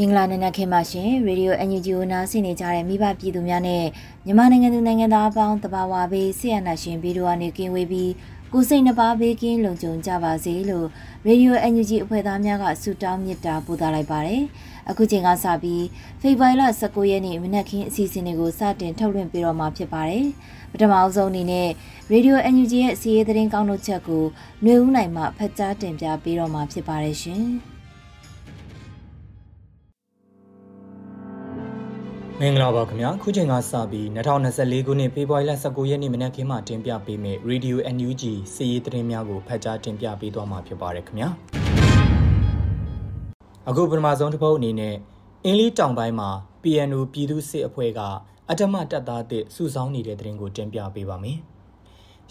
မင်္ဂလာနံနက်ခင်းပါရှင်ရေဒီယို NUG ကိုနားဆင်နေကြတဲ့မိဘပြည်သူများနဲ့မြန်မာနိုင်ငံသူနိုင်ငံသားအပေါင်းတဘာဝဘေးဆရာနာရှင်ဗီဒီယိုအနေကင်းဝေးပြီးကိုစိတ်နှပါဘေးကင်းလုံခြုံကြပါစေလို့ရေဒီယို NUG အဖွဲ့သားများကဆုတောင်းမေတ္တာပို့သလိုက်ပါတယ်အခုချိန်ကစပြီးဖေဖော်ဝါရီလ19ရက်နေ့မနက်ခင်းအစီအစဉ်တွေကိုစတင်ထုတ်လွှင့်ပေးတော့မှာဖြစ်ပါတယ်ပထမအဆုံးအနေနဲ့ရေဒီယို NUG ရဲ့စီးရဲသတင်းကောင်းတို့ချက်ကိုຫນွေဦးနိုင်မှဖတ်ကြားတင်ပြပေးတော့မှာဖြစ်ပါတယ်ရှင် မင်္ဂလာပါခင်ဗျာခုချိန်ကစပြီး2024ခုနှစ်ဖေဖော်ဝါရီလ19ရက်နေ့မနက်ခင်းမှာတင်ပြပေးမယ့် Radio NUG စီးရီးသတင်းများကိုဖတ်ကြားတင်ပြပေးသွားမှာဖြစ်ပါတယ်ခင်ဗျာအခုပထမဆုံးတစ်ပုတ်အနေနဲ့အင်းလီတောင်ပိုင်းမှာ PNO ပြည်သူစစ်အဖွဲ့ကအထမတပ်သားအသစ်စုဆောင်းနေတဲ့သတင်းကိုတင်ပြပေးပါမယ်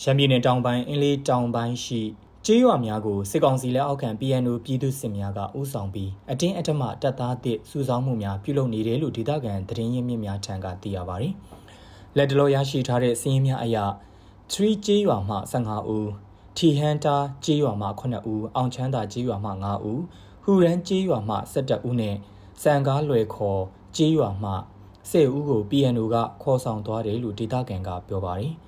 ရှမ်းပြည်နယ်တောင်ပိုင်းအင်းလီတောင်ပိုင်းရှိ ကျေးရွာများကိုစစ်ကောင်စီလက်အောက်ခံ PNO ပြည်သူစစ်များကဥဆောင်ပြီးအတင်းအဓမ္မတပ်သားအသစ်စုဆောင်းမှုများပြုလုပ်နေတယ်လို့ဒေသခံသတင်းရင်းမြစ်များထံကသိရပါတယ်။လက်တလောရရှိထားတဲ့စီးရင်များအရ3ကျေးရွာမှ15ဦးထီဟန်တာကျေးရွာမှ9ဦးအောင်ချမ်းသာကျေးရွာမှ9ဦးဟူရန်ကျေးရွာမှ17ဦးနဲ့စံကားလွယ်ခေါ်ကျေးရွာမှ10ဦးကို PNO ကခေါ်ဆောင်သွားတယ်လို့ဒေသခံကပြောပါတယ်။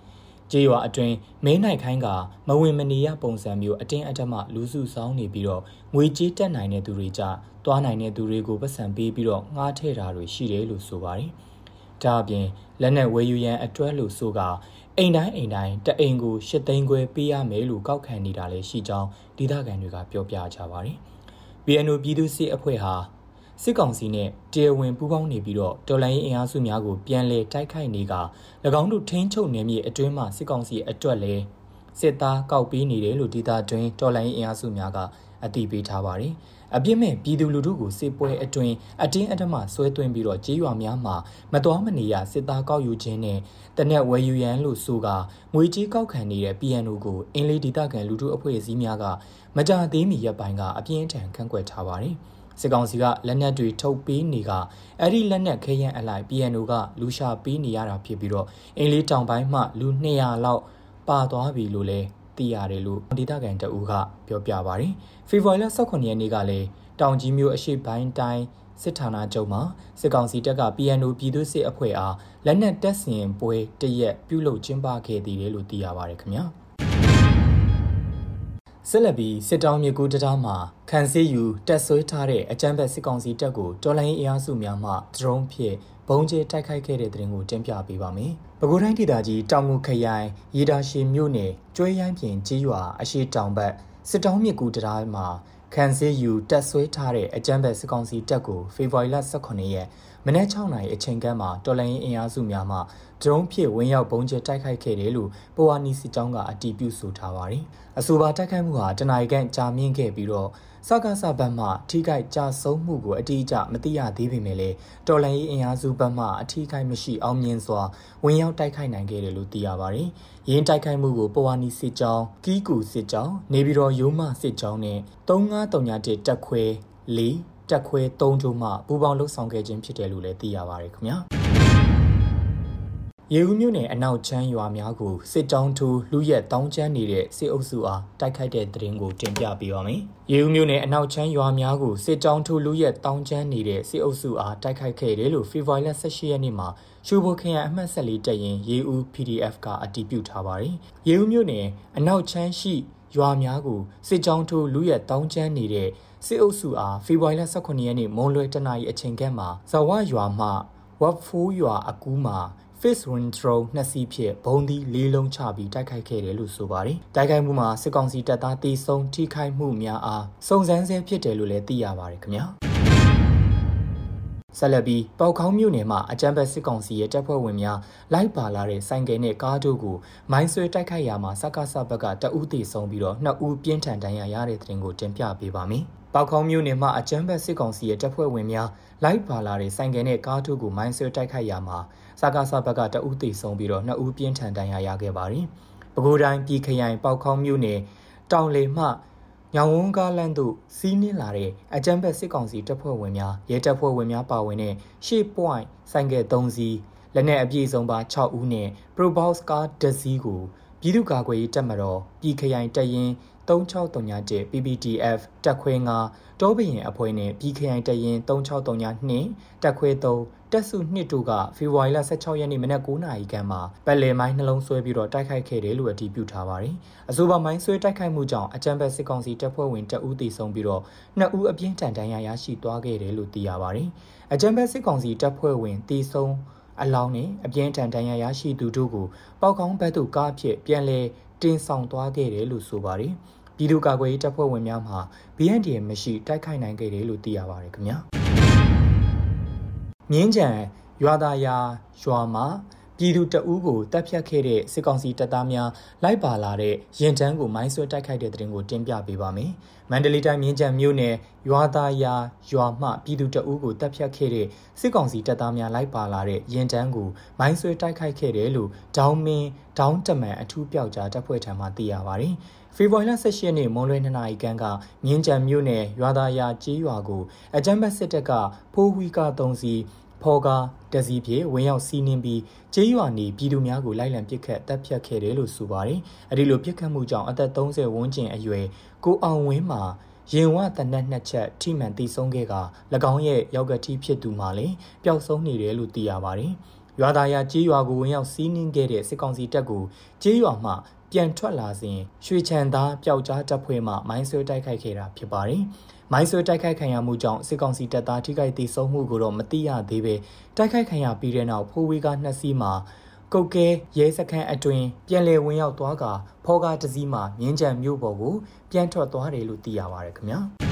ကြေးရွာအတွင်းမင်းနိုင်ခိုင်းကမဝင်မနေရပုံစံမျိုးအတင်းအဓမ္မလူစုဆောင်းနေပြီးတော့ငွေကြေးတက်နိုင်တဲ့သူတွေကြတွားနိုင်တဲ့သူတွေကိုပတ်စံပေးပြီးတော့ငှားထည့်တာတွေရှိတယ်လို့ဆိုပါတယ်။ဒါအပြင်လက်နက်ဝယ်ယူရန်အတွဲလို့ဆိုကအိမ်တိုင်းအိမ်တိုင်းတအိမ်ကို၈သိန်းခွဲပေးရမယ်လို့ကောက်ခံနေတာလည်းရှိကြောင်းဒေသခံတွေကပြောပြကြပါတယ်။ BNO ပြည်သူ့စစ်အဖွဲ့ဟာ စစ်ကောင်စီနဲ့တရားဝင်ပူးပေါင်းနေပြီးတော့တော်လိုင်းရေးအင်အားစုများကိုပြန်လည်တိုက်ခိုက်နေက၎င်းတို့ထိန်းချုပ်နေမြေအတွင်းမှာစစ်ကောင်စီအတွက်လည်းစစ်သားကောက်ပေးနေတယ်လို့ဒေတာတွင်တော်လိုင်းရေးအင်အားစုများကအတိပေးထားပါတယ်။အပြစ်မဲ့ပြည်သူလူထုကိုစစ်ပွဲအတွင်းအတင်းအဓမ္မဆွဲသွင်းပြီးတော့ကြေးရွာများမှာမတော်မနေရစစ်သားကောက်ယူခြင်းနဲ့တနက်ဝယ်ယူရန်လို့ဆိုကငွေကြေးကောက်ခံနေတဲ့ PNO ကိုအင်းလေးဒေသခံလူထုအဖွဲ့အစည်းများကမကြသေးမီရက်ပိုင်းကအပြင်းထန်ခန့်ကွက်ထားပါတယ်။ စစ်ကောင်စီကလက်နက်တွေထုတ်ပေးနေကအဲ့ဒီလက်နက်ခဲယမ်းအလိုက် PNO ကလူရှာပေးနေရတာဖြစ်ပြီးတော့အင်းလေးတောင်ပိုင်းမှလူ200လောက်ပါသွားပြီလို့လည်းသိရတယ်လို့ဒေသခံတအူးကပြောပြပါတယ်ဖေဖော်ဝါရီလ18ရက်နေ့ကလည်းတောင်ကြီးမြို့အရှိပိုင်းတိုင်းစစ်ဌာနချုပ်မှာစစ်ကောင်စီတပ်က PNO ပြည်သူ့စစ်အဖွဲ့အားလက်နက်တပ်ဆင်ပွဲတရက်ပြုလုပ်ကျင်းပခဲ့သေးတယ်လို့သိရပါတယ်ခင်ဗျာ။ ဆက်လက်ပြီးစစ်တောင်းမြေကူးတရားမှာခန်စီယူတက်ဆွဲထားတဲ့အကြမ်းဖက်စစ်ကောင်စီတပ်ကိုတော်လိုင်းအင်အားစုများမှဒရုန်းဖြင့်ဘုံကျဲတိုက်ခိုက်ခဲ့တဲ့တဲ့ရင်ကိုတင်ပြပေးပါမယ်။ပဲခူးတိုင်းဒေသကြီးတောင်ငူခရိုင်ရေဒါရှိမြို့နယ်ကျွဲရိုင်းပြင်ကြီးရွာအရှိတောင်ဘက်စစ်တောင်းမြေကူးတရားမှာခန်စီယူတက်ဆွဲထားတဲ့အကြမ်းဖက်စစ်ကောင်စီတပ်ကိုဖေဖော်ဝါရီလ18ရက်မနက်6နာရီအချိန်ကမ်းမှာတော်လိုင်းအင်အားစုများမှဒရုန်းဖြင့်ဝင်ရောက်ပုံကျဲတိုက်ခိုက်ခဲ့တယ်လို့ပဝါနီစစ်ကြောင်းကအတည်ပြုဆိုထားပါတယ်။အဆိုပါတိုက်ခိုက်မှုဟာတနအီကန်ကြာမြင့်ခဲ့ပြီးတော့စကားစဘတ်မှထိခိုက်ကြဆုံးမှုကိုအတိအကျမသိရသေးပေမဲ့လည်းတော်လန်ရေးအင်အားစုဘက်မှအထိခိုက်မရှိအောင်မြင်စွာဝင်ရောက်တိုက်ခိုက်နိုင်ခဲ့တယ်လို့သိရပါတယ်။ရင်းတိုက်ခိုက်မှုကိုပဝါနီစစ်ကြောင်းကီးကူစစ်ကြောင်းနေပြည်တော်ရိုးမစစ်ကြောင်းနဲ့3931တက်ခွဲ၄ တက်ခွဲ3ကျိုးမှပူးပေါင်းလှုပ်ဆောင်ခဲ့ခြင်းဖြစ်တယ်လို့လည်းသိရပါတယ်ခင်ဗျာ။ရေဦးမြို့နယ်အနောက်ချမ်းရွာများကိုစစ်တောင်းထူလူရက်တောင်းချမ်းနေတဲ့စစ်အုပ်စုအားတိုက်ခိုက်တဲ့တဲ့ရင်ကိုတင်ပြပေးပါမယ်။ရေဦးမြို့နယ်အနောက်ချမ်းရွာများကိုစစ်တောင်းထူလူရက်တောင်းချမ်းနေတဲ့စစ်အုပ်စုအားတိုက်ခိုက်ခဲ့တယ်လို့ဖေဖော်ဝါရီလ18ရက်နေ့မှာရှူဘိုခရိုင်အမှတ်14တပ်ရင်ရေဦး PDF ကအတည်ပြုထားပါတယ်။ရေဦးမြို့နယ်အနောက်ချမ်းရှိရွာများကိုစစ်ကြောင်းထိုးလူရက်တောင်းကျမ်းနေတဲ့ စစ်အုပ်စုအားဖေဖော်ဝါရီလ18ရက်နေ့မွန်လွယ်တနာရီအချိန်ခန့်မှာဇဝရွာမှဝက်ဖိုးရွာအကူးမှာ Face Wind Drone နှစ်စီးဖြင့်ဘုံသီးလေးလုံးချပြီးတိုက်ခိုက်ခဲ့တယ်လို့ဆိုပါတယ်။တိုက်ခိုက်မှုမှာစစ်ကောင်စီတပ်သားတေဆုံးထိခိုက်မှုများအားစုံစမ်းဆဲဖြစ်တယ်လို့လည်းသိရပါတယ်ခင်ဗျာ။ ဆက်လက်ပြီးပေါကောင်းမြို့နယ်မှာအကြမ်းဖက်စစ်ကောင်စီရဲ့တပ်ဖွဲ့ဝင်များလိုက်ပါလာတဲ့ဆိုင်ကယ်နဲ့ကားတို့ကိုမိုင်းဆွဲတိုက်ခိုက်ရာမှာစက္ကစဘက်ကတအူးတေဆုံးပြီးတော့နှစ်ဦးပြင်းထန်ဒဏ်ရာရတဲ့တဲ့တင်ကိုတင်ပြပေးပါမယ်။ပေါကောင်းမြို့နယ်မှာအကြမ်းဖက်စစ်ကောင်စီရဲ့တပ်ဖွဲ့ဝင်များလိုက်ပါလာတဲ့ဆိုင်ကယ်နဲ့ကားတို့ကိုမိုင်းဆွဲတိုက်ခိုက်ရာမှာစကားစဘက်ကတဦးသေဆုံးပြီးတော့နှစ်ဦးပြင်းထန်ဒဏ်ရာရခဲ့ပါတယ်။ပဲခူးတိုင်းပြည်ခရိုင်ပေါက်ခေါင်းမြို့နယ်တောင်လေမှ ညောင်ဝန်းကားလန့်သို့စီးနင်းလာတဲ့အကြမ်းဖက်စစ်ကောင်စီတပ်ဖွဲ့ဝင်များရဲတပ်ဖွဲ့ဝင်များပါဝင်တဲ့ရှေ့ point ဆိုင်ကယ်3စီးလက်နက်အပြည့်စုံပါ6ဦးနဲ့ Probox ကားတစ်စီးကိုပြည်သူ့ကာကွယ်ရေးတပ်မတော်ပြည်ခရိုင်တရင်3637 PPTF တက်ခွဲ9တောဘရင်အဖွဲ့နဲ့ BKI တရင်3632တက်ခွဲ3 တက်စု2တို့ကဖေဖော်ဝါရီလ16ရက်နေ့မနက်9:00နာရီခန့်မှာပတ်လည်မိုင်းနှလုံးဆွဲပြီးတော့တိုက်ခိုက်ခဲ့တယ်လို့အတည်ပြုထားပါတယ်။အဆိုပါမိုင်းဆွဲတိုက်ခိုက်မှုကြောင့်အကြံဖက်စစ်ကောင်စီတပ်ဖွဲ့ဝင်တအူးသေဆုံးပြီးတော့နှစ်ဦးအပြင်းထန်ဒဏ်ရာရရှိသွားခဲ့တယ်လို့သိရပါတယ်။အကြံဖက်စစ်ကောင်စီတပ်ဖွဲ့ဝင်သေဆုံးအလောင်းနဲ့အပြင်းထန်ဒဏ်ရာရရှိသူတို့ကိုပေါကောင်းဘက်သို့ကားဖြင့်ပြန်လည်တင်ဆောင်သွားခဲ့တယ်လို့ဆိုပါတယ်။ပြည်သူ့ကာကွယ်ရေးတပ်ဖွဲ့ဝင်များမှ BNDM မရှိတိုက်ခိုက်နိုင်ခဲ့တယ်လို့သိရပါတယ်ခင်ဗျာ မြင်းကြံရွာသားယာရွာမှာပြည်သူတအူးကိုတပ်ဖြတ်ခဲ့တဲ့စစ်ကောင်စီတပ်သားများလိုက်ပါလာတဲ့ရင်တန်းကိုမိုင်းဆွဲတိုက်ခိုက်တဲ့တဲ့တင်ကိုတင်ပြပေးပါမယ်။မန္တလေးတိုင်းမြင်းကြံမြို့နယ်ရွာသားယာရွာမှပြည်သူတအူးကိုတပ်ဖြတ်ခဲ့တဲ့စစ်ကောင်စီတပ်သားများလိုက်ပါလာတဲ့ရင်တန်းကိုမိုင်းဆွဲတိုက်ခိုက်ခဲ့တယ်လို့ဒေါင်းမင်းဒေါင်းတမန်အထူးပြောက်ကြားတပ်ဖွဲ့ထံမှသိရပါတယ်။ ဖေဖော်ဝါရီလ18ရက်နေ့မွန်လွဲ2နာရီခန့်ကမြင်းကြံမြို့နယ်ရွာသားယာကျေးရွာကိုအကြမ်းဖက်စစ်တပ်ကဖိုးဝီကာ3စီးဖော်ကားတစည်းဖြင့်ဝင်ရောက်စီးနင်းပြီးကျေးရွာနေပြည်သူများကိုလိုက်လံပစ်ခတ်တပ်ဖြတ်ခဲ့တယ်လို့ဆိုပါတယ်။အဲဒီလိုပစ်ခတ်မှုကြောင့်အသက်30ဝန်းကျင်အရွယ်ကိုအောင်ဝင်းမှာရင်ဝတနက်နှစ်ချက်ထိမှန်တိဆုံးခဲ့က၎င်းရဲ့ရောက်ကတိဖြစ်သူမှလည်းပျောက်ဆုံးနေတယ်လို့သိရပါတယ်။ရွာသားရကြေးရွာကိုဝင်ရောက်စီးနင်းခဲ့တဲ့စစ်ကောင်စီတပ်ကိုကြေးရွာမှ ပြန်ထွက်လာစဉ်ရွှေချန်သားပျောက်ကြားတပ်ဖွဲ့မှမိုင်းဆွဲတိုက်ခိုက်ခဲ့တာဖြစ်ပါတယ်။မိုင်းဆွဲတိုက်ခိုက်ခံရမှုကြောင့်စစ်ကောင်စီတပ်သားထိခိုက်ဒေဆုံးမှုကိုတော့မသိရသေးပဲတိုက်ခိုက်ခံရပြီးတဲ့နောက်ဖိုးဝေးကနှစ်စီးမှာကုတ်ကဲရဲစခန်းအတွင်ပြန်လည်ဝင်ရောက်သွားကဖောကားတစည်းမှာမြင်းကြံမြို့ပေါ်ကိုပြန်ထွက်သွားတယ်လို့သိရပါတယ်ခင်ဗျာ။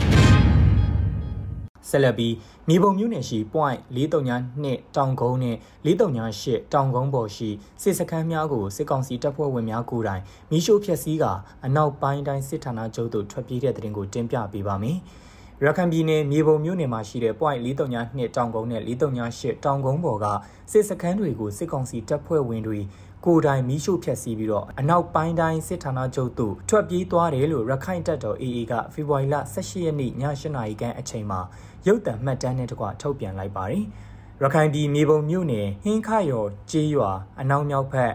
ဆက်လက်ပြီးမြေပုံမြို့နယ်ရှိ point 439တောင်ကုန်းနဲ့438တောင်ကုန်းပေါ်ရှိစစ်စခန်းများကိုစစ်ကောင်စီတပ်ဖွဲ့ဝင်များကိုယ်တိုင်မီးရှို့ဖျက်ဆီးကအနောက်ပိုင်းတိုင်းစစ်ဌာနချုပ်သို့ထွက်ပြေးတဲ့တဲ့တင်ကိုတင်ပြပေးပါမယ်။ရခိုင်ပြည်နယ်မြေပုံမြို့နယ်မှာရှိတဲ့ point 439တောင်ကုန်းနဲ့438တောင်ကုန်းပေါ်ကစစ်စခန်းတွေကိုစစ်ကောင်စီတပ်ဖွဲ့ဝင်တွေကိုယ်တိုင်မီးရှို့ဖျက်ဆီးပြီးတော့အနောက်ပိုင်းတိုင်းစစ်ဌာနချုပ်သို့ထွက်ပြေးသွားတယ်လို့ရခိုင်တပ်တော် AA ကဖေဖော်ဝါရီလ18ရက်နေ့ည8:00နာရီခန့်အချိန်မှာ ရုပ်သံမှတ်တမ်းနဲ့တကွထုတ်ပြန်လိုက်ပါတယ်။ရခိုင်ပြည်မြေပုံမြို့နယ်ဟင်းခရော်ကျေးရွာအနောက်မြောက်ဘက်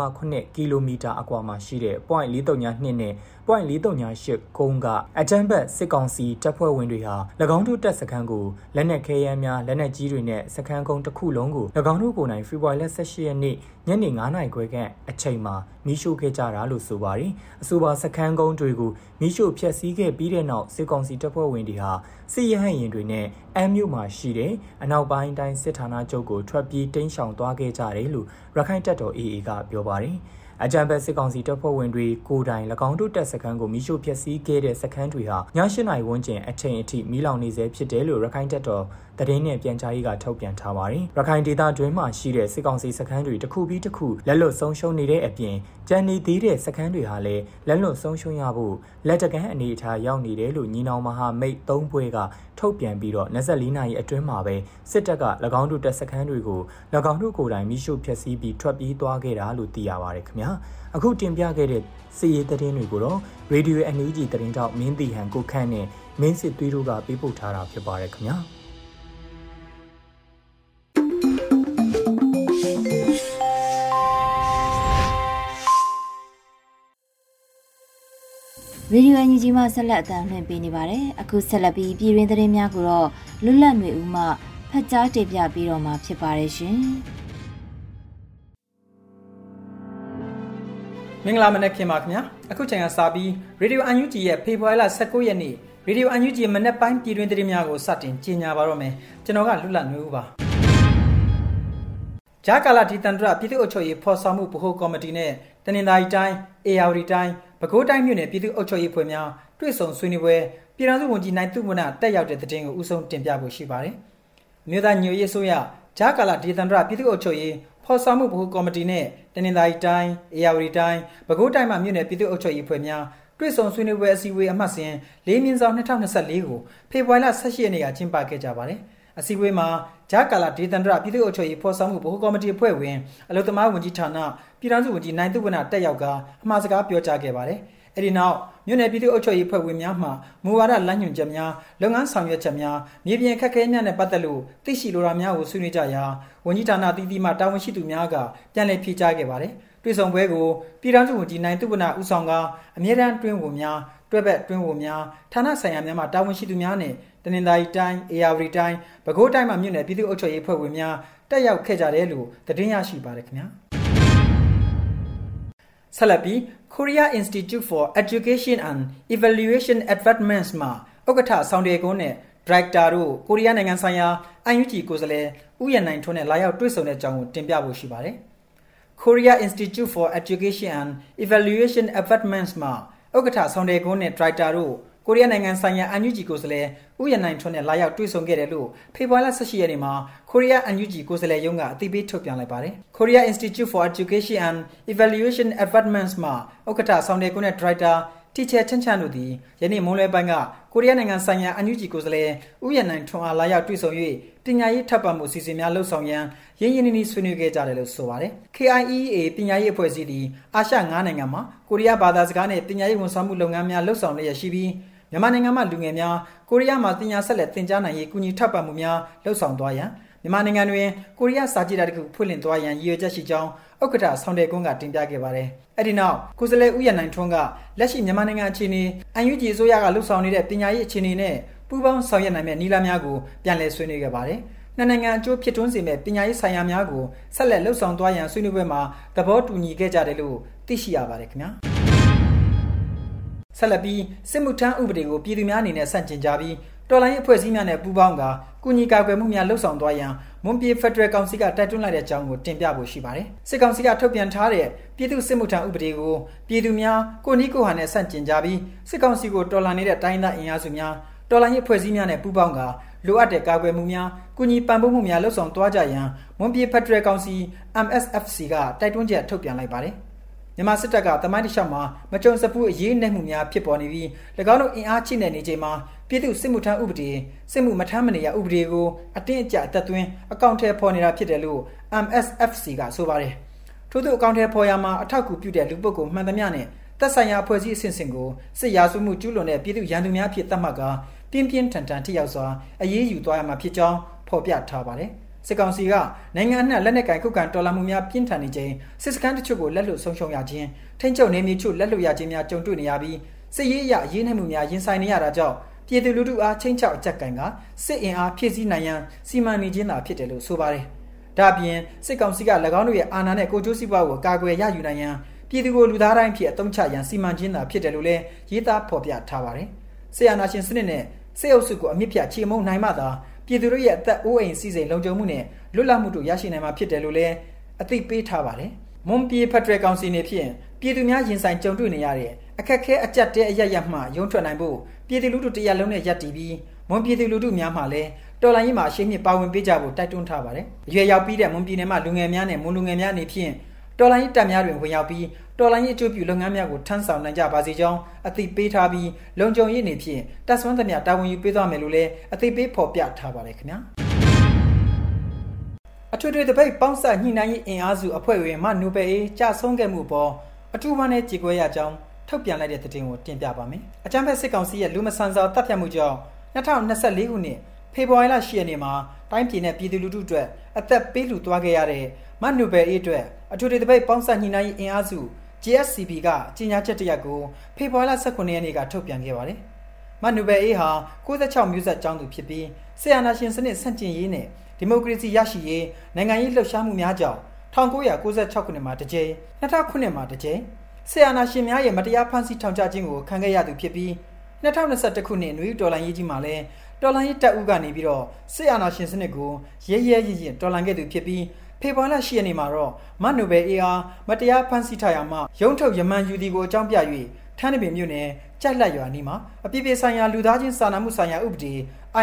1.8ကီလိုမီတာအကွာမှာရှိတဲ့ point 439နဲ့ point 438ကုန်းကအတန်းဘက်စစ်ကောင်စီတပ်ဖွဲ့ဝင်တွေဟာ၎င်းတို့တပ်စခန်းကိုလက်နက်ခဲယမ်းများလက်နက်ကြီးတွေနဲ့စခန်းကုန်းတစ်ခုလုံးကို၎င်းတို့ကိုယ်တိုင်ဖေဖော်ဝါရီလ18ရက်နေ့ ညနေ9:00နာရီခွဲကအချိန်မှာမီးရှို့ခဲ့ကြတာလို့ဆိုပါတယ်။အဆိုပါစခန်းကုန်းတွေကိုမီးရှို့ဖျက်ဆီးခဲ့ပြီးတဲ့နောက်စစ်ကောင်စီတပ်ဖွဲ့ဝင်တွေဟာစစ်ရဟတ်ရင်တွေနဲ့အမ်မြို့မှာရှိတဲ့အနောက်ပိုင်းတိုင်းစစ်ဌာနချုပ်ကိုထွက်ပြေးတိမ်းရှောင်သွားခဲ့ကြတယ်လို့ရခိုင်တပ်တော် AA ကပြောပါတယ်။အကြံဖက်စစ်ကောင်စီတပ်ဖွဲ့ဝင်တွေကိုယ်တိုင်၎င်းတို့တပ်စခန်းကိုမိရှို့ဖျက်ဆီးခဲ့တဲ့စခန်းတွေဟာည၈နာရီဝန်းကျင်အချိန်အထိမီးလောင်နေဆဲဖြစ်တယ်လို့ရခိုင်တပ်တော်သတင်းနဲ့ပြန်ကြားရေးကထုတ်ပြန်ထားပါတယ်။ရခိုင်ဒေသတွင်းမှာရှိတဲ့စစ်ကောင်စီစခန်းတွေတစ်ခုပြီးတစ်ခုလက်လွတ်ဆုံးရှုံးနေတဲ့အပြင်ကြံနေသေးတဲ့စခန်းတွေဟာလည်းလက်လွတ်ဆုံးရှုံးရဖို့လက်တကမ်းအနေအထားရောက်နေတယ်လို့ညီနောင်မဟာမိတ်၃ဘွဲကထုတ်ပြန်ပြီးတော့24နာရီအတွင်းမှာပဲစစ်တပ်က၎င်းတို့တပ်စခန်းတွေကို၎င်းတို့ကိုယ်တိုင်မိရှုဖျက်ဆီးပြီးထွက်ပြေးသွားခဲ့တာလို့သိရပါတယ်ခင်ဗျာ။အခုတင်ပြခဲ့တဲ့စီရေးသတင်းတွေကိုတော့ Radio NUG သတင်းတောက်မင်းတီဟန်ကိုခန့်နဲ့မင်းစစ်သွေးတို့ကပေးပို့ထားတာဖြစ်ပါတယ်ခင်ဗျာ။ ရေဒီယိုအန်ဂျီမှဆက်လက်အသံလွှင့်ပေးနေပါတယ်။အခုဆက်လက်ပြီးပြည်တွင်းသတင်းများကိုတော့လွတ်လပ်နေဦးမှဖတ်ကြားတင်ပြပေးတော့မှာဖြစ်ပါတယ်ရှင်။မင်္ဂလာမနက်ခင်ပါခင်ဗျာအခုချိန်ကစပြီး Radio UNG ရဲ့ဖေဖော်ဝါရီလ19ရက်နေ့ Radio UNG မနက်ပိုင်းပြည်တွင်သတင်းများကိုစတင်ကြေညာပါတော့မယ်ကျွန်တော်ကလွတ်လပ်နေဦးပါ ဂျာကာလာဒီတန်တရပြည်သူ့အုပ်ချုပ်ရေးဖော်ဆောင်မှုဗဟိုကော်မတီနဲ့တနင်္သာရီတိုင်းအေယာဝတီတိုင်းပဲခူးတိုင်းမြို့နယ်ပြည်သူ့အုပ်ချုပ်ရေးဖွဲ့များတွေ့ဆုံဆွေးနွေးပွဲပြည်ထောင်စုဝန်ကြီးနိုင်သူဝနတက်ရောက်တဲ့တဲ့င်းကိုဦးဆုံးတင်ပြဖို့ရှိပါတယ်မြို့သားညိုရေးဆိုရဂျာကာလာဒီတန်တရပြည်သူ့အုပ်ချုပ်ရေးဖော်ဆောင်မှုဗဟိုကော်မတီနဲ့တနင်္သာရီတိုင်းအေယာဝတီတိုင်းပဲခူးတိုင်းမှာမြို့နယ်ပြည်သူ့အုပ်ချုပ်ရေးဖွဲ့များတွေ့ဆုံဆွေးနွေးပွဲအစည်းအဝေးအမှတ်စဉ်၄မြင်းဆောင်2024ကိုဖေဖော်ဝါရီလ18ရက်နေ့ကကျင်းပခဲ့ကြပါတယ်။ အစည်းအဝေးမှာဂျာကာလာဒေသန္တရပြည်သူ့အုပ်ချုပ်ရေးဖော်ဆောင်မှုဗဟိုကော်မတီအဖွဲ့ဝင်အလုသမားဝန်ကြီးဌာနပြည်ထောင်စုဝန်ကြီးနိုင်သူဝနတက်ရောက်ကအမှားစကားပြောကြားခဲ့ပါတယ်။အဲဒီနောက်မြို့နယ်ပြည်သူ့အုပ်ချုပ်ရေးဖွဲ့ဝင်များမှမူဝါဒလမ်းညွှန်ချက်များလုပ်ငန်းဆောင်ရွက်ချက်များမြေပြင်ခက်ခဲများနဲ့ပတ်သက်လို့သိရှိလိုတာများကိုဆွေးနွေးကြရာဝန်ကြီးဌာနတည်တည်မှတာဝန်ရှိသူများကပြန်လည်ဖြေကြားခဲ့ပါတယ်။တွေ့ဆုံပွဲကိုပြည်ထောင်စုဝန်ကြီးနိုင်သူဝနဦးဆောင်ကအမြဲတမ်းတွင်းဝင်များ တွဲဘက်တွင်းဝင်များဌာနဆိုင်ရာများမှတာဝန်ရှိသူများနဲ့တနင်္သာရီတိုင်းအေယာဝတီတိုင်းပဲခူးတိုင်းမှာမြို့နယ်ပြည်သူ့အုပ်ချုပ်ရေးဖွဲ့ဝင်များတက်ရောက်ခဲ့ကြတယ်လို့သတင်းရရှိပါတယ်ခင်ဗျာ။ဆက်လက်ပြီး Korea Institute for Education and Evaluation Advancements မှာဥက္ကဋ္ဌဆောင်တယ်ကုန်းနဲ့ Director တို့ကိုရီးယားနိုင်ငံဆိုင်ရာ UNG ကိုယ်စားလှယ်ဥယျာဉ်နိုင်ထွန်းနဲ့လာရောက်တွေ့ဆုံတဲ့အကြောင်းကိုတင်ပြဖို့ရှိပါတယ်။ Korea Institute for Education and Evaluation Advancements မှာ ဥက္ကဋ္ဌဆောင်တယ်ကုန်းနဲ့ Director တို့ကိုရီးယားနိုင်ငံဆိုင်ရာအန်ယူဂျီကိုယ်စားလှယ်ဥယျာဉ်နိုင်ထွန်းနဲ့လာရောက်တွေ့ဆုံခဲ့တယ်လို့ဖေဖော်ဝါရီလ18ရက်နေ့မှာကိုရီးယားအန်ယူဂျီကိုယ်စားလှယ်ရုံးကအသိပေးထုတ်ပြန်လိုက်ပါတယ်။ Korea Institute for Education and Evaluation Advancements မှာဥက္ကဋ္ဌဆောင်တယ်ကုန်းနဲ့ Director တီချာချန်ချန်တို့သည်ယနေ့မွန်းလွဲပိုင်းကကိုရီးယားနိုင်ငံဆိုင်ရာအန်ယူဂျီကိုယ်စားလှယ်ဥယျာဉ်နိုင်ထွန်းအားလာရောက်တွေ့ဆုံ၍ ပညာရေးထပ်ပံမှုစီစဉ်များလှုပ်ဆောင်ရန်ရင်းရင်းနှီးနှီးဆွေးနွေးခဲ့ကြတယ်လို့ဆိုပါတယ်။ KIEA ပညာရေးအဖွဲ့အစည်းသည်အာရှ9နိုင်ငံမှာကိုရီးယားဘာသာစကားနဲ့ပညာရေးဝန်ဆောင်မှုလုပ်ငန်းများလှုပ်ဆောင်လျက်ရှိပြီးမြန်မာနိုင်ငံမှာလူငယ်များကိုရီးယားမှာတင်ညာဆက်လက်တင်ကြားနိုင်ရေးကူညီထောက်ပံ့မှုများလှုပ်ဆောင်သွားရန်မြန်မာနိုင်ငံတွင်ကိုရီးယားစာကြည့်တာတခုဖွင့်လှစ်သွားရန်ရည်ရွယ်ချက်ရှိကြောင်းဥက္ကဋ္ဌဆောင်တယ်ကွန်းကတင်ပြခဲ့ပါတယ်။အဲ့ဒီနောက်ကိုစလဲဥယျာဉ်နိုင်ထွန်းကလက်ရှိမြန်မာနိုင်ငံအခြေအနေအန်ယူဂျီအစိုးရကလှုပ်ဆောင်နေတဲ့ပညာရေးအခြေအနေနဲ့ ပူးပေါင်းဆောင်ရွက်နိုင်မယ့်နည်းလမ်းများကိုပြန်လည်ဆွေးနွေးခဲ့ပါတယ်။နှစ်နိုင်ငံအကျိုးဖြစ်ထွန်းစေမဲ့ပညာရေးဆိုင်ရာများကိုဆက်လက်လှုပ်ဆောင်သွားရန်ဆွေးနွေးပွဲမှာသဘောတူညီခဲ့ကြတယ်လို့သိရှိရပါတယ်ခင်ဗျာ။ဆက်လက်ပြီးစစ်မှုထမ်းဥပဒေကိုပြည်သူများအနေနဲ့ဆန့်ကျင်ကြပြီးတော်လိုင်းအဖွဲ့အစည်းများနဲ့ပူးပေါင်းကကုညီကာကွယ်မှုများလှုပ်ဆောင်သွားရန်မွန်ပြည်ဖက်ဒရယ်ကောင်စီကတိုက်တွန်းလိုက်တဲ့အကြောင်းကိုတင်ပြဖို့ရှိပါတယ်။စစ်ကောင်စီကထုတ်ပြန်ထားတဲ့ပြည်သူစစ်မှုထမ်းဥပဒေကိုပြည်သူများကိုနီးကိုဟာနဲ့ဆန့်ကျင်ကြပြီးစစ်ကောင်စီကိုတော်လှန်နေတဲ့တိုင်းသားအင်အားစုများ တော်လှန်ရေးအဖွဲ့အစည်းများနဲ့ပူးပေါင်းကလိုအပ်တဲ့ကာကွယ်မှုများကုညီပံ့ပိုးမှုများလှုပ်ဆောင်သွားကြရန်မွန်ပြည်ဖက်ဒရယ်ကောင်စီ MSFC ကတိုက်တွန်းချက်ထုတ်ပြန်လိုက်ပါတယ်။မြန်မာစစ်တပ်ကတမိုင်းတစ်လျှောက်မှာမကြုံစဖူးအရေးနှက်မှုများဖြစ်ပေါ်နေပြီး၎င်းတို့အင်အားချိနဲ့နေချိန်မှာပြည်သူစစ်မှုထမ်းဥပဒေစစ်မှုမထမ်းမနေရဥပဒေကိုအတင်းအကျပ်အသက်သွင်းအကောင့်ထဲပေါ်နေတာဖြစ်တယ်လို့ MSFC ကဆိုပါတယ်ထို့သူအကောင့်ထဲပေါ်ရမှာအထောက်အကူပြုတဲ့လူပုဂ္ဂိုလ်မှန်သမျှနဲ့ သက်ဆိုင်ရာအဖွဲ့အစည်းအဆင့်ဆင့်ကိုစစ်ရာဇဝမှုကျူးလွန်တဲ့ပြည်သူရန်သူများဖြစ်သတ်မှတ်ကာပြင်းပြင်းထန်ထန်ထိရောက်စွာအရေးယူသွားရမှာဖြစ်ကြောင်းဖော်ပြထားပါတယ်။စစ်ကောင်စီကနိုင်ငံအနှံ့လက်နက်ကင်ခုခံတော်လှန်မှုများပြင်းထန်နေခြင်းစစ်စခန်းတချို့ကိုလက်လွတ်ဆုံးရှုံးရခြင်းထိန်းချုပ်နေမြေချို့လက်လွတ်ရခြင်းများကြုံတွေ့နေရပြီးစစ်ရေးအရရေးနှိမ်မှုများရင်ဆိုင်နေရတာကြောင့်ပြည်သူလူထုအားချင်းချောက်အကြက်ကင်ကစစ်အင်အားဖြည့်ဆည်းနိုင်ရန်စီမံနေခြင်းသာဖြစ်တယ်လို့ဆိုပါတယ်။ဒါ့အပြင်စစ်ကောင်စီက၎င်းတို့ရဲ့အာဏာနဲ့ကိုကျိုးစီးပွားကိုကာကွယ်ရယူနိုင်ရန် ပြည်သူကိုလူသားတိုင်းဖြစ်အသုံးချရန်စီမံခြင်းသာဖြစ်တယ်လို့လည်းရေးသားဖော်ပြထားပါတယ်။ဆီယနာရှင်စနစ်နဲ့စစ်အုပ်စုကိုအမြင့်ပြတ်ချေမှုန်းနိုင်မှသာပြည်သူတို့ရဲ့အသက်အိုးအိမ်စီစဉ်လုံခြုံမှုနဲ့လွတ်လပ်မှုတို့ရရှိနိုင်မှာဖြစ်တယ်လို့လည်းအသိပေးထားပါတယ်။မွန်ပြည်ဖက်ဒရယ်ကောင်စီနေဖြင့်ပြည်သူများရင်ဆိုင်ကြုံတွေ့နေရတဲ့အခက်အခဲအကြက်တဲ့အရရမှရုံးထွက်နိုင်ဖို့ပြည်သူလူထုတရားလုံးနဲ့ရပ်တည်ပြီးမွန်ပြည်သူလူထုများမှလည်းတော်လိုင်းရေးမှာအရှိန်မြင့်ပါဝင်ပေးကြဖို့တိုက်တွန်းထားပါတယ်။ရွယ်ရောက်ပြီးတဲ့မွန်ပြည်နယ်မှာလူငယ်များနဲ့မွန်လူငယ်များအနေဖြင့် တော်လိုင်းတပ်များတွင်ဝင်ရောက်ပြီးတော်လိုင်းရေးအကျိုးပြုလုပ်ငန်းများကိုထမ်းဆောင်နိုင်ကြပါစေကြောင်းအသိပေးထားပြီးလုံခြုံရေးအနေဖြင့်တပ်ဆွမ်းသမျှတာဝန်ယူပေးသွားမယ်လို့လည်းအသိပေးဖော်ပြထားပါတယ်ခင်ဗျာအထွေထွေတပိတ်ပေါင်းဆက်ညှိနှိုင်းရေးအင်အားစုအဖွဲ့ဝင်မနူပေအေးကြဆုံးခဲ့မှုပေါ်အထူးမှနဲ့ကြေကွဲရကြောင်းထုတ်ပြန်လိုက်တဲ့သတင်းကိုတင်ပြပါမယ်။အကြံဖက်စစ်ကောင်စီရဲ့လူမဆန်စွာတပ်ဖြတ်မှုကြောင့်2024ခုနှစ်ဖေဖော်ဝါရီလ10ရက်နေ့မှာတိုင်းပြည်နဲ့ပြည်သူလူထုအတွက်အသက်ပေးလူသွားခဲ့ရတဲ့မတ်နိုဘယ်အေးအတွက် အထူးတပိတ်ပေါင်းဆက်ညှိနှိုင်းရေးအင်အားစု JSCB ကကြီးညာချက်တရက်ကိုဖေဖော်ဝါရီလ18ရက်နေ့ကထုတ်ပြန်ခဲ့ပါတယ်။မတ်နိုဘယ်အေးဟာ96မျိုးဆက်ကျောင်းသူဖြစ်ပြီးဆီယနာရှင်စနစ်ဆန့်ကျင်ရေးနဲ့ဒီမိုကရေစီရရှိရေးနိုင်ငံရေးလှုပ်ရှားမှုများကြောင့်1996ခုနှစ်မှာတစ်ကြိမ်2000ခုနှစ်မှာတစ်ကြိမ်ဆီယနာရှင်များရဲ့မတရားဖမ်းဆီးထောင်ချခြင်းကိုခံခဲ့ရသူဖြစ်ပြီး2021ခုနှစ်နွေဦးတော်လှန်ရေးကြီးမှာလည်းတော်လှန်ရေးတပ်ဦးကနေပြီးတော့ဆီယနာရှင်စနစ်ကိုရဲရဲရင့်ရင့်တော်လှန်ခဲ့သူဖြစ်ပြီး ဖေဖော်ဝါရီလ10ရက်နေ့မှာတော့မတ်နိုဘယ်အေအားမတရားဖမ်းဆီးထားရမှရုံးထုတ်ယမန်ယူဒီကိုအကြောင်းပြ၍ထန်းတပင်မြို့နယ်ကြိုက်လက်ရွာနီးမှာအပြည့်ပြည့်ဆိုင်ရာလူသားချင်းစာနာမှုဆိုင်ရာဥပဒေ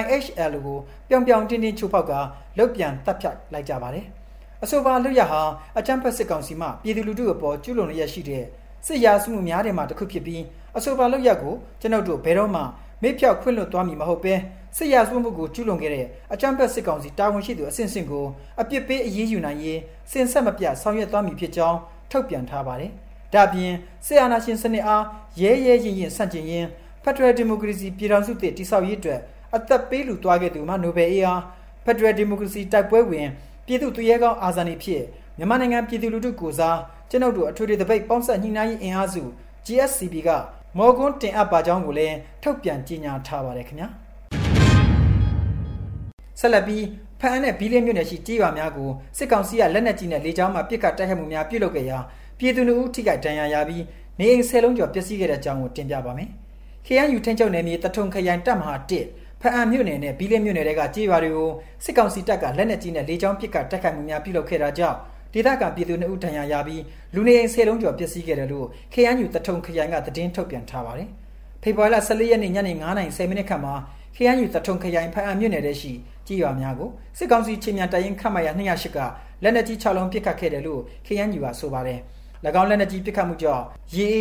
IHL ကိုပြောင်ပြောင်တင်းတင်းချိုးဖောက်ကလုတ်ပြန်တပ်ဖြတ်လိုက်ကြပါတယ်။အဆိုပါလွတ်ရဟာအချမ်းဖက်စစ်ကောင်စီမှပြည်သူလူထုအပေါ်ကျူးလွန်ရရှိတဲ့စစ်ရာစုမှုများတယ်မှာတစ်ခုဖြစ်ပြီးအဆိုပါလွတ်ရကိုကျွန်ုပ်တို့ဘယ်တော့မှမေ့ဖြောက်ခွင့်လွတ်သွားမည်မဟုတ်ပဲ စစ်ရာစုမှုကိုကျူးလွန်ခဲ့တဲ့အကြမ်းဖက်စစ်ကောင်စီတာဝန်ရှိသူအဆင့်ဆင့်ကိုအပြစ်ပေးအရေးယူနိုင်ရေးစင်ဆက်မပြဆောင်ရွက်သွားမည်ဖြစ်ကြောင်းထုတ်ပြန်ထားပါတယ်။ဒါပြင်စစ်အာဏာရှင်စနစ်အားရဲရဲရင်ရင်ဆန့်ကျင်ရင်းဖက်ဒရယ်ဒီမိုကရေစီပြည်ထောင်စုတည်တည်ဆောက်ရေးအတွက်အသက်ပေးလူသွားခဲ့သူမှနိုဘယ်အေးအားဖက်ဒရယ်ဒီမိုကရေစီတိုက်ပွဲဝင်ပြည်သူသူရဲကောင်းအာဇာနည်ဖြစ်မြန်မာနိုင်ငံပြည်သူလူထုကိုစားကျွန်ုပ်တို့အထွေထွေတပိတ်ပေါင်းဆက်ညှိနှိုင်းရေးအင်အားစု GSCB ကမော်ကွန်းတင်အပ်ပါကြောင်းကိုလည်းထုတ်ပြန်ကြေညာထားပါတယ်ခင်ဗျာ ဆက်လက်ပြီးဖအန်းနဲ့ဘီလင်းမြို့နယ်ရှိကြေးရွာများကိုစစ်ကောင်စီကလက်နက်ကြီးနဲ့လေကြောင်းမှပစ်ခတ်တိုက်ခိုက်မှုများပြုလုပ်ခဲ့ရာပြည်သူလူထုထိခိုက်ဒဏ်ရာရပြီးနေအိမ်ဆယ်လုံးကျော်ပျက်စီးခဲ့တဲ့အကြောင်းကိုတင်ပြပါမယ်။ KNU ထင်းချုပ်နယ်မြေတထုံခရိုင်တပ်မဟာ1ဖအံမြို့နယ်နဲ့ဘီလင်းမြို့နယ်တွေကကြေးရွာတွေကိုစစ်ကောင်စီတပ်ကလက်နက်ကြီးနဲ့လေကြောင်းပစ်ခတ်တိုက်ခိုက်မှုများပြုလုပ်ခဲ့တာကြောင့်ဒေသခံပြည်သူနှစ်ဦးဒဏ်ရာရပြီးလူနေအိမ်ဆယ်လုံးကျော်ပျက်စီးခဲ့တယ်လို့ KNU တထုံခရိုင်ကသတင်းထုတ်ပြန်ထားပါတယ်။ဖေဖော်ဝါရီလ14ရက်နေ့ညနေ9:10မိနစ်ခန့်မှာ KNU တထုံခရိုင်ဖအံမြို့နယ်ထဲရှိကြေးရွာများကိုစစ်ကောင်စီချင်းမြန်တိုင်ရင်ခတ်မှရ208ကလက်နက်ကြီး6လုံးပစ်ခတ်ခဲ့တယ်လို့ KNU ကဆိုပါတယ်။၎င်းလက်နက်ကြီးပစ်ခတ်မှုကြောင့်ရေ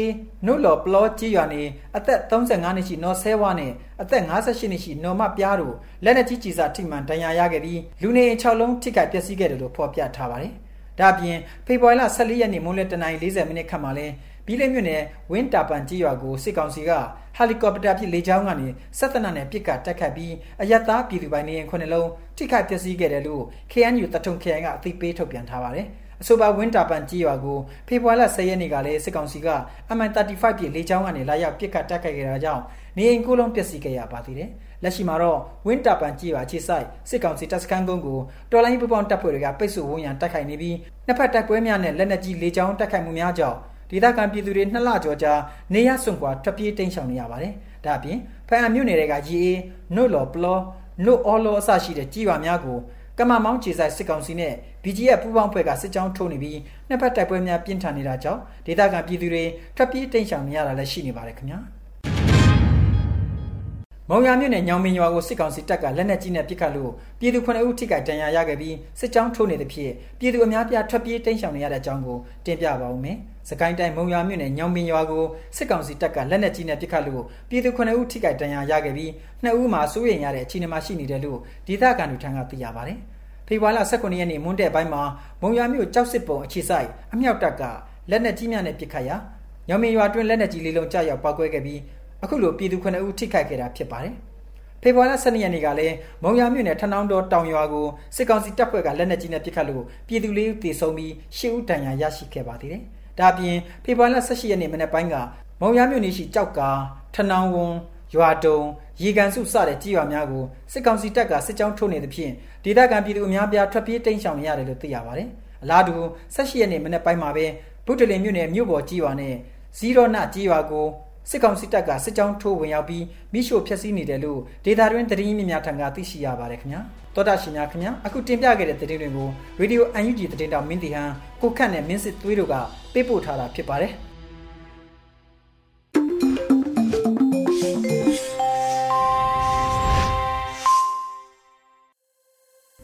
နုလော်ပလောကြီးရွာနေအသက်35နှစ်ရှိနော်ဆဲဝါနဲ့အသက်58နှစ်ရှိနော်မပြားတို့လက်နက်ကြီးကြီးစားထိမှန်ဒဏ်ရာရခဲ့ပြီးလူနေ6လုံးထိခိုက်ပျက်စီးခဲ့တယ်လို့ဖော်ပြထားပါတယ်။ဒါ့အပြင်ဖေဖော်ဝါရီလ14ရက်နေ့မွန်းလွဲတနင်္လာ40မိနစ်ခန့်မှာလဲ ဘီလေးမြို့နယ်ဝင်းတာပန်ကြီးရွာကိုစစ်ကောင်စီကဟယ်လီကော်ပတာဖြင့်လေကြောင်းကနေဆက်တနနဲ့ပစ်ကတ်တက်ခတ်ပြီးအယက်သားပြည်သူပိုင်နေရင်ခုနှစ်လုံးထိခိုက်ပျက်စီးခဲ့တယ်လို့ KNU တထုံခရိုင်ကအသိပေးထုတ်ပြန်ထားပါတယ်။အဆိုပါဝင်းတာပန်ကြီးရွာကိုဖေဖော်ဝါရီလ10ရက်နေ့ကလည်းစစ်ကောင်စီက MI35 ပြည်လေကြောင်းကနေလာရောက်ပစ်ကတ်တက်ခတ်ခဲ့တာကြောင့်နေအိမ်ကိုလုံးပျက်စီးခဲ့ရပါသေးတယ်။လက်ရှိမှာတော့ဝင်းတာပန်ကြီးရွာခြေဆိုင်စစ်ကောင်စီတပ်စခန်းကုန်းကိုတော်လိုင်းပူပေါင်းတပ်ဖွဲ့တွေကပိတ်ဆို့ဝန်းရံတိုက်ခိုက်နေပြီးနှစ်ဖက်တိုက်ပွဲများနဲ့လက်နက်ကြီးလေကြောင်းတိုက်ခိုက်မှုများကြောင့် ဒေသခံပြည်သူတွေနှစ်လကျော်ကြာနေရစွန့်ခွာထွက်ပြေးတိမ်းရှောင်နေရပါတယ်။ဒါအပြင်ဖအံမြို့နယ်တွေကရီအေနုတ်လော်ပလောနုတ်အော်လောအစရှိတဲ့ကြီးရွာများကိုကမမောင်းခြေဆိုင်စစ်ကောင်စီနဲ့ BGF ပူးပေါင်းဖွဲ့ကစစ်ကြောင်းထိုးနေပြီးနှစ်ဖက်တိုက်ပွဲများပြင်းထန်နေတာကြောင့်ဒေသခံပြည်သူတွေထွက်ပြေးတိမ်းရှောင်နေရတာလည်းရှိနေပါတယ်ခင်ဗျာ။မုံရမြို့နယ်ညောင်မင်းရွာကိုစစ်ကောင်စီတပ်ကလက်နက်ကြီးနဲ့ပစ်ခတ်လို့ပြည်သူ9ဦးထိခိုက်ဒဏ်ရာရခဲ့ပြီးစစ်ကြောင်းထိုးနေတဲ့ဖြစ်ပြည်သူအများပြားထွက်ပြေးတိမ်းရှောင်နေရတဲ့အကြောင်းကိုတင်ပြပါဦးမယ်။ စကိုင်းတိုင်းမုံရွာမြို့နယ်ညောင်မင်းရွာကိုစစ်ကောင်စီတပ်ကလက်နက်ကြီးနဲ့ပစ်ခတ်လို့ပြည်သူ9ဦးထိခိုက်ဒဏ်ရာရခဲ့ပြီး2ဦးမှာစိုးရိမ်ရတဲ့အခြေအနေမှာရှိနေတယ်လို့ဒေသခံတွေထံကသိရပါတယ်။ဖေဖော်ဝါရီ18ရက်နေ့မွန်းတဲ့ပိုင်းမှာမုံရွာမြို့ကြောက်စစ်ပုံအခြေဆိုင်အမြောက်တပ်ကလက်နက်ကြီးများနဲ့ပစ်ခတ်ရာညောင်မင်းရွာတွင်လက်နက်ကြီးလေးလုံးကြောက်ရောက်ပောက်ကွဲခဲ့ပြီးအခုလိုပြည်သူ9ဦးထိခိုက်ခဲ့တာဖြစ်ပါတယ်။ဖေဖော်ဝါရီ12ရက်နေ့ကလည်းမုံရမြို့နယ်ထနောင်းတော်တောင်ရွာကိုစစ်ကောင်စီတပ်ဖွဲ့ကလက်နက်ကြီးနဲ့ပစ်ခတ်လို့ပြည်သူလေးဦးသေဆုံးပြီးရှစ်ဦးဒဏ်ရာရရှိခဲ့ပါသေးတယ်။ ဒါအပြင်ဖေဖော်ဝါရီ18ရက်နေ့မနက်ပိုင်းကမုံရမြို့နယ်ရှိကြောက်ကာထနောင်းဝွန်ရွာတုံရေကန်စုစတဲ့ကြီးရွာများကိုစစ်ကောင်စီတပ်ကစစ်ကြောင်းထိုးနေသဖြင့်ဒေသခံပြည်သူအများပြားထွက်ပြေးတိမ်းရှောင်နေရတယ်လို့သိရပါတယ်။အလားတူ18ရက်နေ့မနက်ပိုင်းမှာပဲဗုဒ္ဓလင်မြို့နယ်မြို့ပေါ်ကြီးရွာနဲ့ဇီရောနကြီးရွာကို စစ်ကောင်စီတပ်ကစစ်ကြောင်းထိုးဝင်ရောက်ပြီးမိရှို့ဖျက်ဆီးနေတယ်လို့ဒေတာတွင်သတင်းမြင့်များထံကသိရှိရပါတယ်ခင်ဗျာတောတာရှင်များခင်ဗျာအခုတင်ပြခဲ့တဲ့သတင်းတွေကိုရေဒီယို UNG သတင်းတောင်မင်းတီဟန်ကိုခန့်နဲ့မင်းစစ်သွေးတို့ကပေးပို့ထားတာဖြစ်ပါတယ်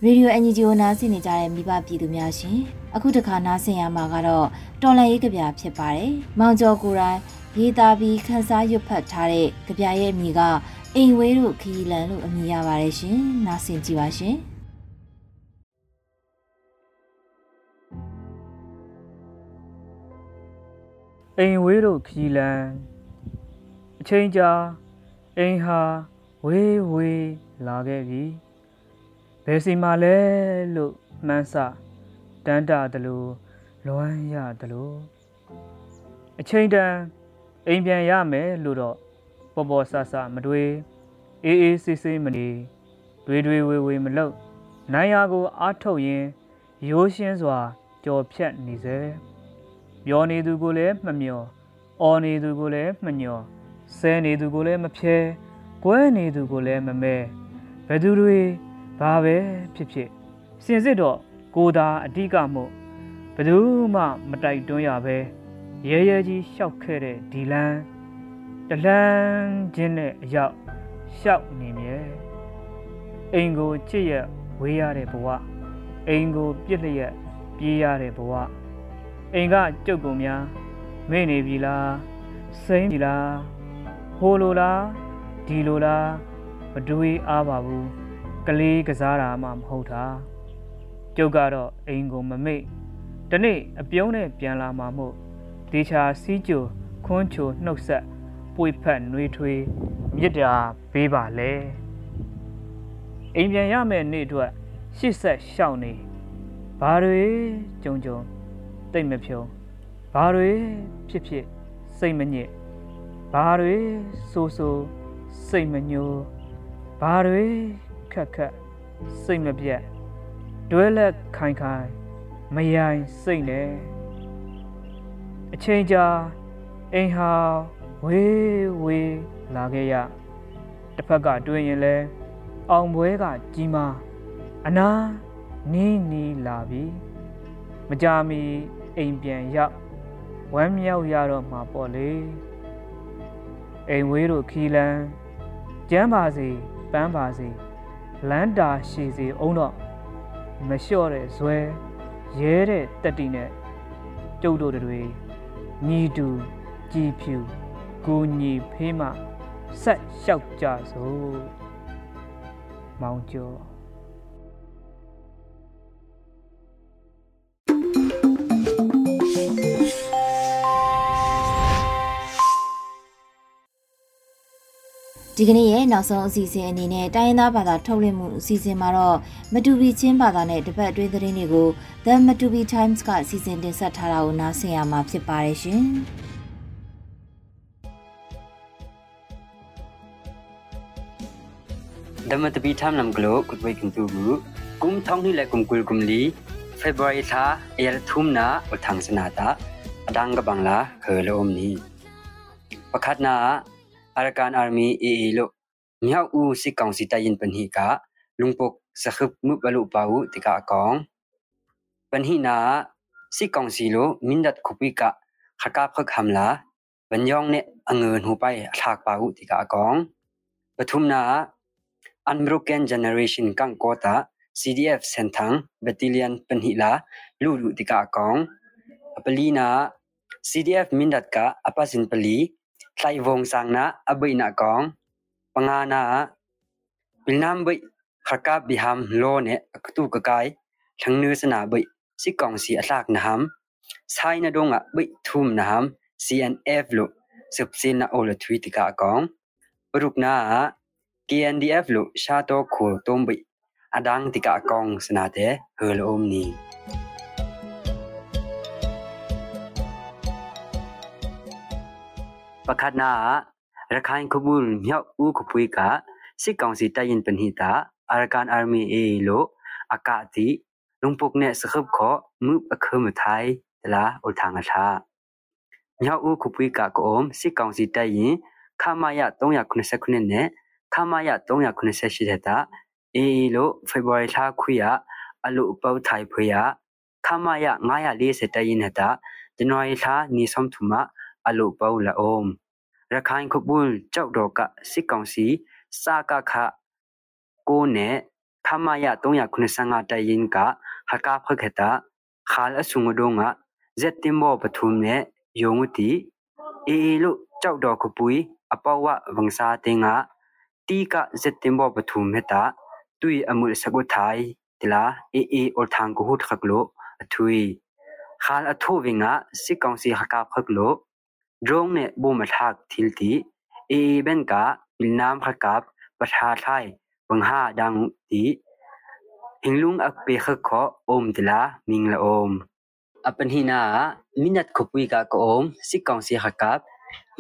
ရေဒီယိုအန်ဂျီကိုနားဆင်နေကြတဲ့မိဘပြည်သူများရှင်အခုတခါနားဆင်ရမှာကတော့တော်လန်ရေးကြပြဖြစ်ပါတယ်။မောင်ကျော်ကိုရိုင်း ရေးသားပြီးခန်းစားရွတ်ဖတ်ထားတဲ့ကြပြရဲ့အမည်ကအိမ်ဝေးတို့ခီလန်လို့အမည်ရပါတယ်ရှင်။နားဆင်ကြည့်ပါရှင်။အိမ်ဝေးတို့ခီလန်အချိန်ကြာအိမ်ဟာဝေးဝေးလာခဲ့ပြီဘယ်စီမှာလဲလို့မှန်းဆတန်းတာတယ်လို့လွမ်းရတယ်လို့အချိန်တန် အိမ်ပြန်ရမယ်လို့တော့ပေါ်ပေါ်ဆဆမတွေးအေးအေးဆေးဆေးမနေတွေးတွေးဝေဝေမလုပ်နိုင်ရာကိုအားထုတ်ရင်းရိုးရှင်းစွာကြော်ဖြတ်နေစေပြောနေသူကိုလည်းမမျောအော်နေသူကိုလည်းမညော်ဆဲနေသူကိုလည်းမဖြဲကွဲနေသူကိုလည်းမမဲဘယ်သူတွေဘာပဲဖြစ်ဖြစ်စင်စစ်တော့ကိုသာအဓိကမို့ဘယ်သူမှမတိုက်တွန်းရပဲ ရဲရဲကြီးရှောက်ခဲ့တဲ့ဒီလန်းတလန်းချင်းနဲ့အရောက်ရှောက်နေမြဲအိမ်ကိုချစ်ရဝေးရတဲ့ဘဝအိမ်ကိုပြစ်လျက်ပြေးရတဲ့ဘဝအိမ်ကကြုတ်ကုန်များမေ့နေပြီလားစိမ့်ပြီလားဟိုလိုလားဒီလိုလားမတွေးအားပါဘူးကလေးကစားတာမှမဟုတ်တာကျုပ်ကတော့အိမ်ကိုမမေ့ဒီနေ့အပြုံးနဲ့ပြန်လာမှာမို့ ဒေချာစီးကြိုခွန်းချိုနှုတ်ဆက်ပွေဖက်နှွေးထွေးမြစ်တာပေးပါလေအိမ်ပြန်ရမယ့်နေ့အတွက်ရှစ်ဆက်ရှောက်နေဘာတွေကြုံကြုံတိတ်မဖြုံဘာတွေဖြစ်ဖြစ်စိတ်မညစ်ဘာတွေဆိုဆိုစိတ်မညိုဘာတွေခက်ခက်စိတ်မပြတ်တွဲလက်ခိုင်ခိုင်မယိုင်စိတ်နဲ့ အချိန်ကြာအိမ်ဟာဝေးဝေးလာခဲ့ရတစ်ဖက်ကတွင်ရင်လဲအောင်ပွဲကကြီးမားအနာနီးနီးလာပြီမကြမီအိမ်ပြန်ရောက်ဝမ်းမြောက်ရတော့မှာပေါ့လေအိမ်ဝေးတို့ခီလန်းကျမ်းပါစေပန်းပါစေလန်းတာရှည်စေအောင်တော့မလျှော့တဲ့ဇွဲရဲတဲ့တက်တီနဲ့ကျုပ်တို့တွေ ညီတူကြည်ဖြူကိုညီဖေးမှဆက်လျှောက်ကြစို့မောင်ကျော် ဒီကနေ့ရဲ့နောက်ဆုံးအစီအစဉ်အနေနဲ့တိုင်းရင်းသားဘာသာထုတ်လွှင့်မှုအစီအစဉ်မှာတော့မတူပီချင်းဘာသာနဲ့တပတ်အတွင်းသတင်းတွေကို The Matupi Times ကအစီအစဉ်တင်ဆက်ထားတာကိုနားဆင်ရမှာဖြစ်ပါတယ်ရှင်။ The Matupi Times နမ်ဂလိုကုတ်ဝိကင်တူဘူးกุมท่องนี่แหละกุมกุลกุมลีเฟบรุยทาเอรทุมนาอุทังสนาตาอดังกบังลาเคอลอมนี้ประคัดนา Arakan Army EE lo miao u si kaung si ta yin pan hi ka lungpok sa khup mu balu pau ti ka akong pan hi na si kaung si lo min dat khupi ka khaka phak hamla ban yong ne angen hu pai thak pau ti ka akong pathum na unbroken generation kang kota CDF Sentang Battalion Penhila Lulu Tika Akong Apalina CDF Mindatka Apasin Pali ကဖခဟမ်လာဘန်ယောင်နဲ့အငွန်ဟူပိုင်အခါပါဝတိကာကောင်ပထုမနာ unbroken generation kang kota CDF senthang battalion panhila lulu tika kong apalina CDF mindat ka apasin pali thlai vong sang na abai na kong pangana pilnam bai khaka biham lo ne aktu ka kai thangnu sana bai si kong si atlak na ham sai na donga bai thum na ham CNF lo subsin na ola thui tika kong ruk na KNDF lo sha to khul tom bai adang tika kong sana te hul om ni ပခနာရခိုင်ကဘူးမြောက်ဦးကပွေးကစစ်ကောင်စီတိုင်ရင်ပန်ဟီတာအာရကန်အာမီအေလိုအကာတိလုံပုတ်နဲ့စခပ်ခောမှုအခမထိုင်တလားဥထငါသာမြောက်ဦးကပွေးကကောစစ်ကောင်စီတိုင်ရင်ခမရ389နဲ့ခမရ388တဲ့တာအေလိုဖေဗူရီလခွေရအလုအပေါထိုင်ဖွေရခမရ940တိုင်ရင်တဲ့တာဇန်နဝါရီလနီဆောင်ထူမ အလုပေါလာအုံးရခိုင်ခပုန်ကြောက်တော်ကစစ်ကောင်စီစာကခကိုနဲ့ခမရ395တိုင်ရင်ကဟကာဖခတာခါလအဆုငဒုံငါဇက်တင်ဘောပထုံနဲ့ယုံတီအေလို့ကြောက်တော်ခပွေအပေါဝဝငစာတင်ငါတီကဇက်တင်ဘောပထုံမေတာတွီအမှုစကုထိုင်တလာအေအေအော်ထန်ကိုဟုတ်ခကလို့အထွေခါလအထိုးဝင်းငါစစ်ကောင်စီဟကာဖကလို့ ดรงเนี่ยบูมาทักทิลตีอีเบนกะมิลน้ำขกับประชาไทยบังห้าดังตีหิงลุงอักเปขขออมดิลามิงละอมอปันหินามินัดขบวิกากอมสิกองสีขกับ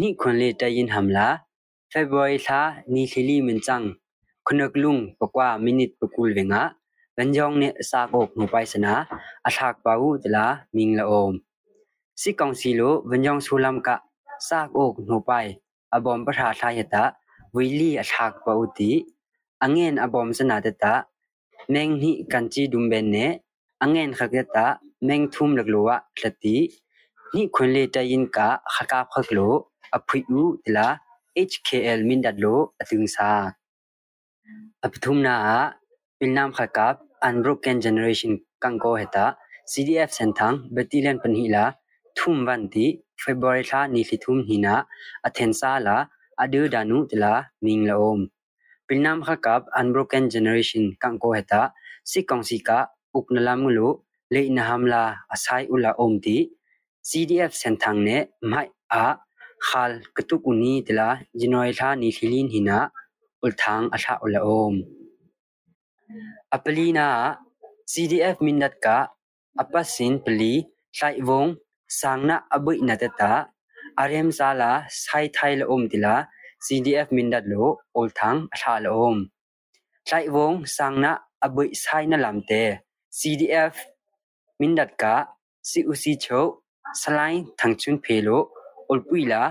นี่คนเลตยินหำลาเฟบรอยทานีคลีมินจังคนกลุงปกว่ามินิตปกุลเวงะบรรยองเนี่ยสากอกหนูไปสนะอัฐากปาวูตลามิงละอมสิกองสีโลบรรยองสุลามกะ ซากอกหนูไปอบอมประทาทายตะวิลีอทักปอุติอังเงินอบอมสนาตตะเมงหิกันจีดุมเบนเนอังเงินขกตะเมงทุมหลักลัวสตินี่คนเลตยินกะขกาพกโลอภิอูติลา HKL มินดัดโลอตึงซาอปทุมนาปิลนามขกับ Unbroken Generation กังโกเฮตา CDF เซนทังเบติเลนปนิลาทุ่มวันที February นิสิทุมหินะอเทนซาลาอดูดานุตลามิงลาอมปิลนามขกับ Unbroken Generation กังโกเฮตาสิกองสิกาอุกนลามุลุเลยนฮัมลาอาศัยอุลาอมตี CDF เซนทังเนไม่อาขาลกตุกุนีตละจินอยลานิสิลินหินะอุลทังอาชาอุลาอมอปลีนา CDF มินดัดกาอปัสสินปลีไลวง sangna abui na ta arem sala sai thai la om tila CDF minat lo ulthang atha la om hlai wong sangna abui sai na lamte CDF minat ka si usi cho salai thangchun phelo olpuila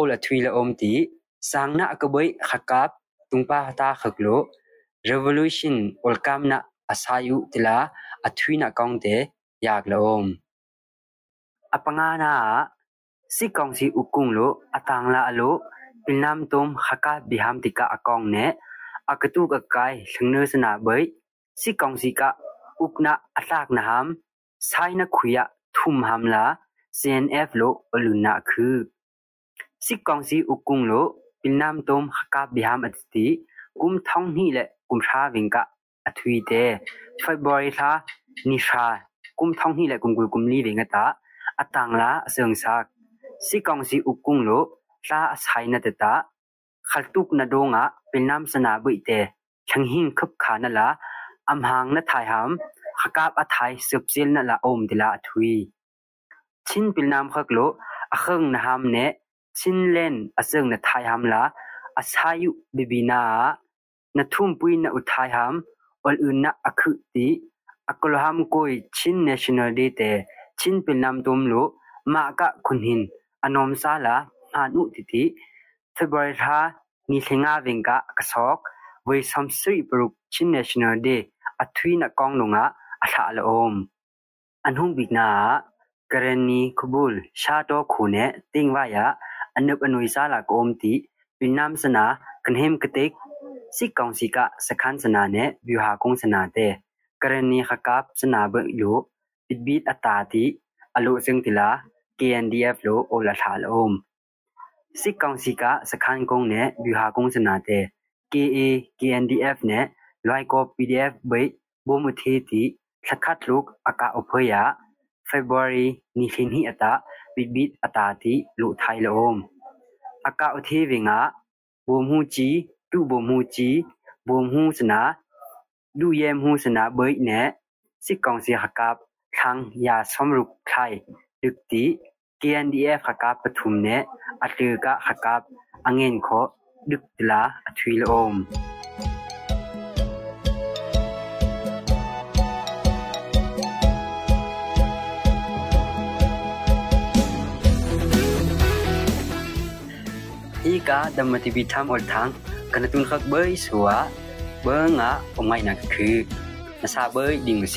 ola thuila omti sangna akaboi khakap tungpa hata khaklo revolution olkamna asayu tila athuina kaungte yakla om apangana si kaungsi ukung lo atangla alo pilnam tom khaka biham tika akong ne akatu ka kai thungne sana bai si kaungsi ka ukna atlak na ham saina khuya thum hamla CNF လို့အလူနာခုစစ်ကောင်စီဥကုံလို့ပိနမ်တုံခကဘီဟမ်အတိကုမ်ထောင်းနီလေကုမ်ရှာဝင်ကအထွီတဲ့ February သာနိရှာကုမ်ထောင်းနီလေကုမ်ကွကုမ်လီဝင်ကတာ อะตังละเสืองซักสิกองสิอุกุงโลตาอสัยนัตตะขัลตุกนาโดงะเป็นน้ำสนาบุยเตชังหิงคึบขานละอำหางนาทายหามขกาบอทายสืบเซลนละอมดิละทุยชินเป็นน้ำขักโลอะเคิงนาหามเนชินเล่นอะเซิงนาทายหามละอาศัยอยู่บิบินานัทุ่มปุยนาอุทัยหามอลอื่นนาอคุติอักลหามกอยชินเนชั่นแนลดีเต ชินเป็นนำตุมลุมากะคุณหินอนมซาลาอานุติติเทบริธานิเลงาเวงกะกะซอกไว้ซัมสรีปรุกชินเนชั่นแนลเดอัทวีนักกองลงะอัลาลอมอันหุงบิกนากรณีคบูลชาโตคูเนติงวายะอันนบอนุยซาลากอมติเป็นนำสนากันเฮมกติกสิกองสิกะสคันสนาเนวิหากงสนาเตกรณีขกับสนาเบิกยุ itbit atati alu zengtila KNDF lo ola thal om sik council ka sakhan kong ne biha kong sana te KA KNDF ne loi ko PDF bei bomuthi ti thakhat luk aka ophoya February ni hin hi ata bitbit atati lu thai lo om aka uthi winga bomu chi tu bomu chi bomu sana လူရဲမှုစနာဘိတ်နဲ့စစ်ကောင်စီဟကပ် ทั้งยาสมรุกไทยดึกตีเกนดีเอฟขากาบปทุมเนอัตรือกะขากาอังเงินโคดึกดลาอทวีลอมอีกาดัมมติบิทามอลทังกันตุนขักเบยสัวเบงอะอมไงนักคือนาซาเบยดิงเส